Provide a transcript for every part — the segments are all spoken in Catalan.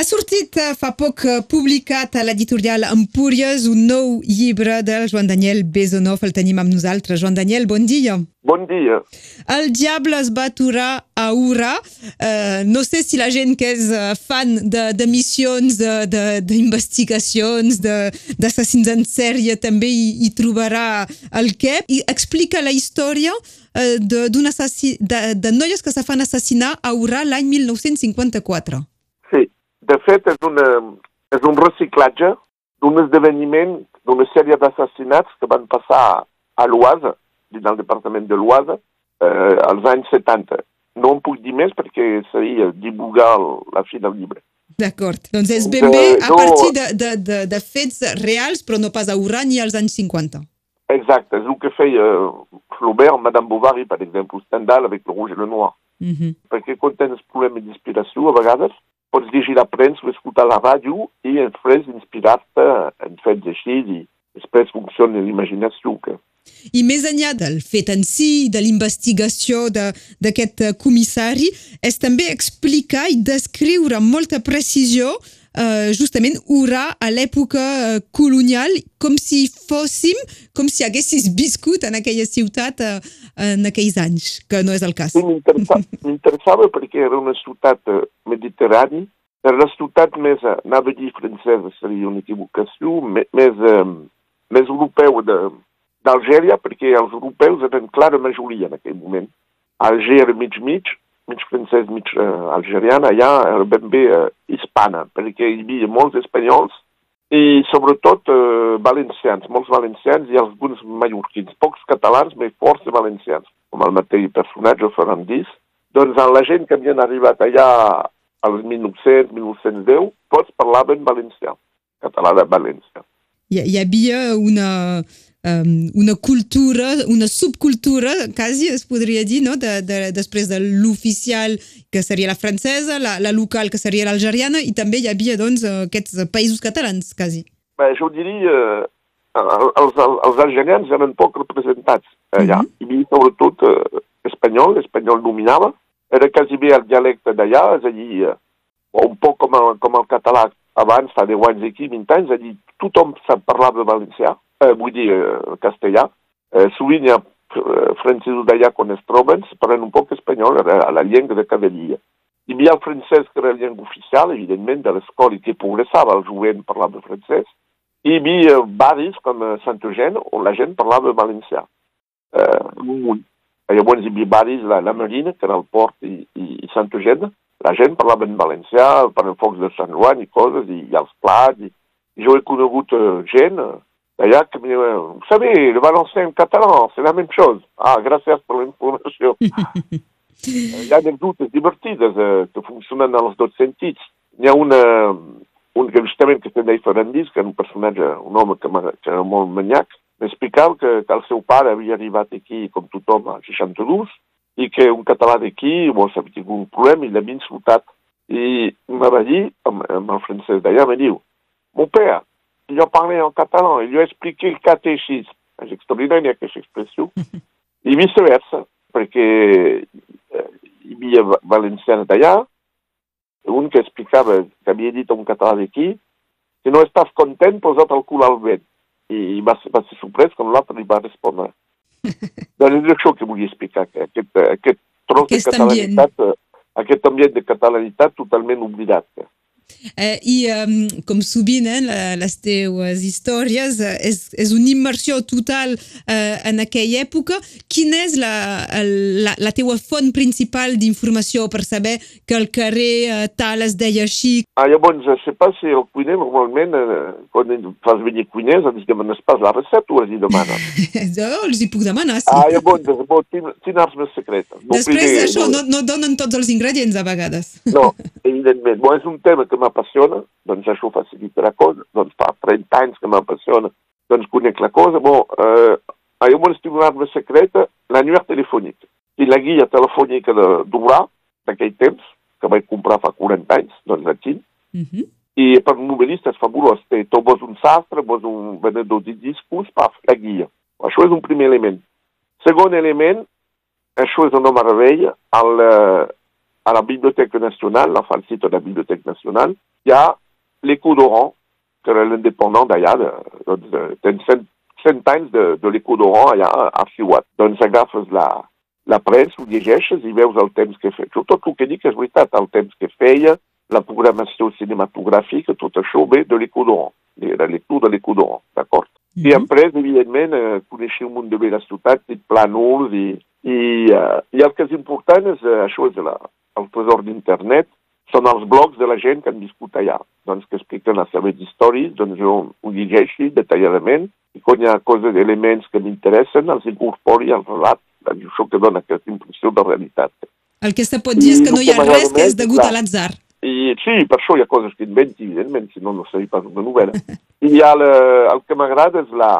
Ha sortit eh, fa poc eh, publicat a l'editorial Empúries un nou llibre del Joan Daniel Besonov. El tenim amb nosaltres. Joan Daniel, bon dia. Bon dia. El diable es va aturar a Ura. Uh, no sé si la gent que és fan de, de missions, d'investigacions, d'assassins en sèrie també hi, hi trobarà el què. I explica la història uh, de, de, de noies que se fan assassinar a Ura l'any 1954. De fet, és, una, és un reciclatge d'un esdeveniment, d'una sèrie d'assassinats que van passar a l'Oise, dins del departament de l'Oise, eh, als anys 70. No en puc dir més perquè seria divulgar la fi del llibre. D'acord. Doncs és ben bé a partir de, de, de, de fets reals, però no pas a Urà ni als anys 50. Exacte, és el que feia Flaubert, Madame Bovary, per exemple, Stendhal, avec le rouge et le noir. Mm -hmm. Perquè quan tens problemes d'inspiració, a vegades, pots llegir la premsa o escoltar la ràdio i després inspirar-te en fets així i després funciona l'imaginació. Que... I més enllà del fet en si, de l'investigació d'aquest comissari, és també explicar i descriure amb molta precisió eh, justament Urà a l'època eh, colonial, com si fóssim, com si haguessis viscut en aquella ciutat eh, en aquells anys, que no és el cas. Sí, m'interessava perquè era una ciutat eh, mediterrània, era la ciutat més, eh, anava a dir francesa, seria una equivocació, més, eh, més europeu d'Algèria, perquè els europeus eren clara majoria en aquell moment. Alger era mig-mig, mig francès, mig uh, algeriana, allà era ben bé uh, hispana, perquè hi havia molts espanyols i sobretot uh, valencians, molts valencians i alguns mallorquins, pocs catalans, però força valencians, com el mateix personatge Ferrandís. Doncs la gent que havien arribat allà als 1900, 1910, tots parlaven valencià, català de València. Hi, hi havia una, um, una cultura, una subcultura, quasi es podria dir, no? de, de, després de l'oficial, que seria la francesa, la, la local, que seria l'algeriana, i també hi havia doncs, aquests països catalans, quasi. Bé, jo diria, eh, els, els algerians eren poc representats allà. Mm -hmm. Havia sobretot eh, espanyol, l'espanyol dominava, era quasi bé el dialecte d'allà, és a dir, eh, un poc com el, com el català abans, fa 10 anys aquí, 20 anys, és a dir, tothom de valencià, eh, vull dir, eh, castellà. Eh, sovint hi ha eh, francesos d'allà quan es troben, parlen un poc espanyol, a la llengua de cada dia. Hi havia el francès, que era la llengua oficial, evidentment, de l'escola i que progressava, el jovent parlava francès, i hi havia barris com Sant Eugène, on la gent parlava valencià. Eh, un. Llavors hi havia barris, la, la Marina, que era el port, i, i, i Sant Eugène, la gent parlava en valencià, per el focs de Sant Joan i coses, i, i els plats, i, jo he conegut uh, gent uh, diuen, vous savez, le valencià en català, c'est la même chose. Ah, gràcies per la informació. hi ha anècdotes divertides uh, que funcionen en els dos sentits. N'hi ha una, un que justament que deia Ferrandís, que era un personatge, un home que, que era molt manyac, m'explicava que, que el seu pare havia arribat aquí, com tothom, a 62, i que un català d'aquí bon, havia tingut un problema i l'havia insultat. I em va dir, amb, amb el francès d'allà, me diu, mon père, il a parlé en catalan, il lui a expliqué le catéchisme. És extraordinària aquesta expressió. I viceversa, perquè eh, hi havia valencians d'allà, un que explicava, que havia dit a un català d'aquí, si no estàs content, posa't el cul al vent i va, va ser sorprès quan l'altre li va respondre. doncs és això que vull explicar, que aquest, aquest tros aquest de catalanitat, ambient. aquest ambient de catalanitat totalment oblidat. Eh, I um, com sovint eh, les teues històries eh, és, és una immersió total eh, en aquella època. Quina és la, la, la teua font principal d'informació per saber que el carrer eh, tal es deia així? Ah, llavors, je sais pas si el cuiner normalment, eh, quan fas venir cuiners, ens demanes pas la recepta o els hi demanes? jo els hi puc demanar, sí. Ah, llavors, bo, quina arts més secreta. Després d'això, no, no donen tots els ingredients a vegades. No, evidentment. Bon, és un tema que m'apassiona, doncs això facilita la cosa. Doncs fa 30 anys que m'apassiona, doncs conec la cosa. Bon, eh, llavors tinc una arma secreta, l'annuaire telefònic. I la guia telefònica d'Urà, d'aquell temps, que vaig comprar fa 40 anys, doncs aquí. Mm -hmm. I per un novel·lista és fabulós. Té, tu vols un sastre, vols un venedor de discos, paf, la guia. Això és un primer element. Segon element, això és una meravella, el, a la Biblioteca Nacional, la falsita de la Biblioteca Nacional, hi ha l'Eco d'Oran, que era l'independent d'allà, de, doncs, de, de, l'Eco d'Oran allà arxivat. Doncs agafes la, la premsa, ho llegeixes i veus el temps que feia. Tot el que dic és veritat, el temps que feia, la programació cinematogràfica, tot això ve de l'Eco d'Oran, de lectura de l'Eco d'Oran, d'acord? Mm -hmm. I après, evidentment, eh, coneixia un munt de bé la ciutat, i plànols, i, i, uh, i el que és important és, això és la, el tresor d'internet, són els blogs de la gent que han viscut allà, doncs que expliquen les seves històries, doncs jo ho llegeixi detalladament, i quan hi ha coses, elements que m'interessen, els incorpori al relat, doncs això que dona aquesta impressió de realitat. El que se pot dir és que no hi ha res que és degut a l'atzar. I sí, per això hi ha coses que inventi, evidentment, si no, no seria pas una novel·la. I hi ha la, el que m'agrada és la,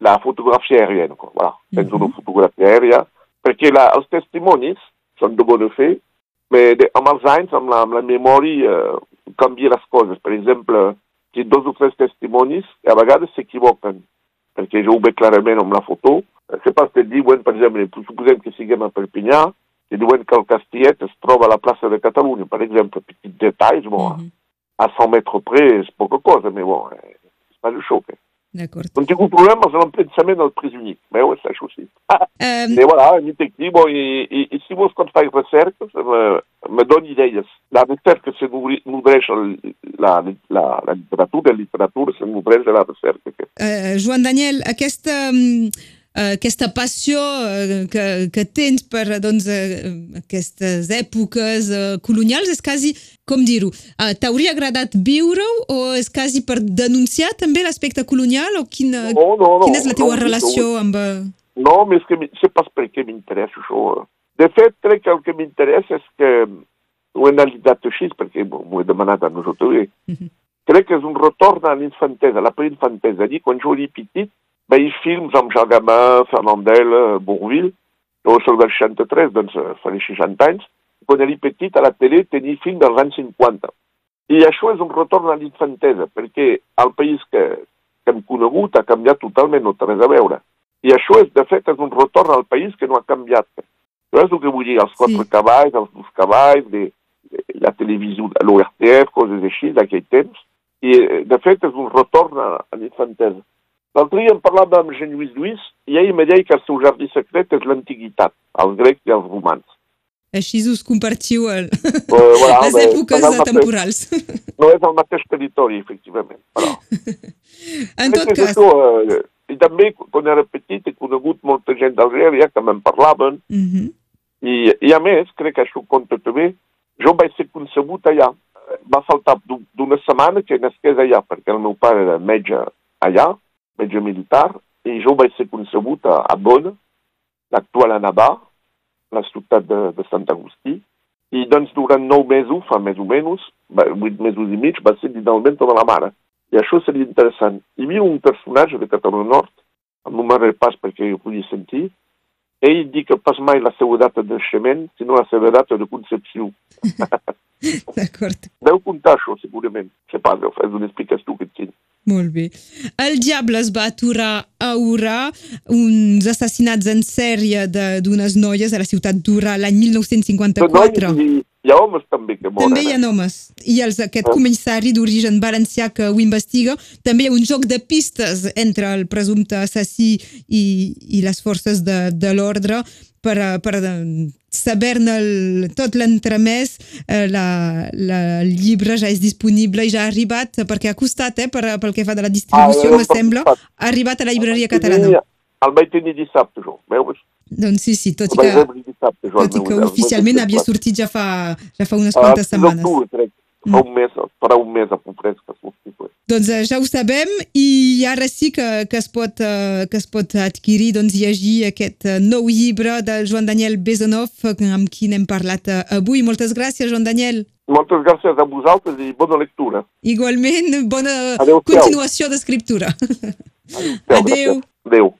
la fotografia aèria. Voilà. Tens mm -hmm. una fotografia aèria, perquè la, els testimonis són de bona fe, però de, amb els anys, amb la, amb la memòria, eh, canvia les coses. Per exemple, si dos o tres testimonis, a vegades s'equivoquen, perquè jo ho veig clarament amb la foto, c'est pas que diuen, per exemple, suposem que siguem a Perpinyà, i diuen que el Castillet es troba a la plaça de Catalunya, per exemple, petits detalls, bon, mm -hmm. a 100 metres près és poca cosa, però bon, és pas le xoc. Eh? D'acord. No tinc problemes amb el pensament del presumit, veu, és això sí. um... I voilà, mi aquí, bon, i, i, i si vols quan faig recerques, me, me doni idees. La recerca se nodreix la, la, la literatura, la literatura se nodreix de la recerca. Uh, Joan Daniel, aquesta... Um uh, aquesta passió uh, que, que tens per doncs, uh, aquestes èpoques uh, colonials és quasi, com dir-ho, uh, t'hauria agradat viure-ho o és quasi per denunciar també l'aspecte colonial o quina, no, no, no, quina és la teva no, relació no, amb... No, més que sé pas per què m'interessa això. De fet, crec que el que m'interessa és que ho he analitzat així, perquè m'ho he demanat a nosaltres. Mm -hmm. Crec que és un retorn a l'infantesa, la preinfantesa. Allí, quan jo era petit, veia films amb Jean Gabin, Fernandel, Bourville, jo soc del 63, doncs faré 60 anys, quan era petit a la tele tenia films dels anys 50. I això és un retorn a l'infantesa, perquè el país que, que hem conegut ha canviat totalment, no té res a veure. I això, és, de fet, és un retorn al país que no ha canviat. Això és el que vull dir, els quatre sí. cavalls, els dos cavalls, de, de la televisió, l'ORTF, coses així, d'aquell temps. I, de fet, és un retorn a, a l'infantesa. L'altre dia em parlava amb Jean Lluís i ell me deia que el seu jardí secret és l'antiguitat, els grecs i els romans. Així us compartiu el... uh, voilà, les èpoques mateix, temporals. No és el mateix territori, efectivament. Però... en tot cas... Això, eh, I també, quan era petit, he conegut molta gent d'Algèria que me'n parlaven. Mhm. -huh. I, I a més, crec que això compta també, jo vaig ser concebut allà. Va faltar d'una setmana que nasqués allà, perquè el meu pare era metge allà, metge militar, i jo vaig ser concebut a, a Bonn, l'actual Anabà, la ciutat de, de Sant Agustí, i doncs durant nou mesos, fa més o menys, vuit mesos i mig, va ser literalment tota la mare. I això seria interessant. Hi havia un personatge de Catalunya Nord, amb un mare pas perquè ho podia sentir, ell diu que pas mai la seva data de naixement, sinó la seva data de concepció. D'acord. Deu comptar això, segurament. Se pas, és una explicació que tinc. Molt bé. El diable es va aturar a Urà, uns assassinats en sèrie d'unes noies a la ciutat d'Urà l'any 1954. No, hi ha homes també que moren. També hi ha eh? homes. I els, aquest oh. comissari d'origen valencià que ho investiga. També hi ha un joc de pistes entre el presumpte assassí i, i les forces de, de l'ordre per, per saber-ne tot l'entremès, eh, la, la, el llibre ja és disponible i ja ha arribat, perquè ha costat, eh, per, pel que fa de la distribució, ah, me sembla, ha arribat a la llibreria catalana. El vaig tenir dissabte, jo, veus? Doncs sí, sí, tot i que, tot i que oficialment havia sortit ja fa, ja fa unes quantes setmanes. Fa un mes, farà un mes a Poprès que surti. Doncs eh, ja ho sabem i ara sí que, que, es, pot, uh, que es pot adquirir, doncs llegir aquest uh, nou llibre de Joan Daniel Besonov amb qui n'hem parlat avui. Moltes gràcies, Joan Daniel. Moltes gràcies a vosaltres i bona lectura. Igualment, bona Adeu, continuació d'escriptura. Adeu. Adeu. Adeu.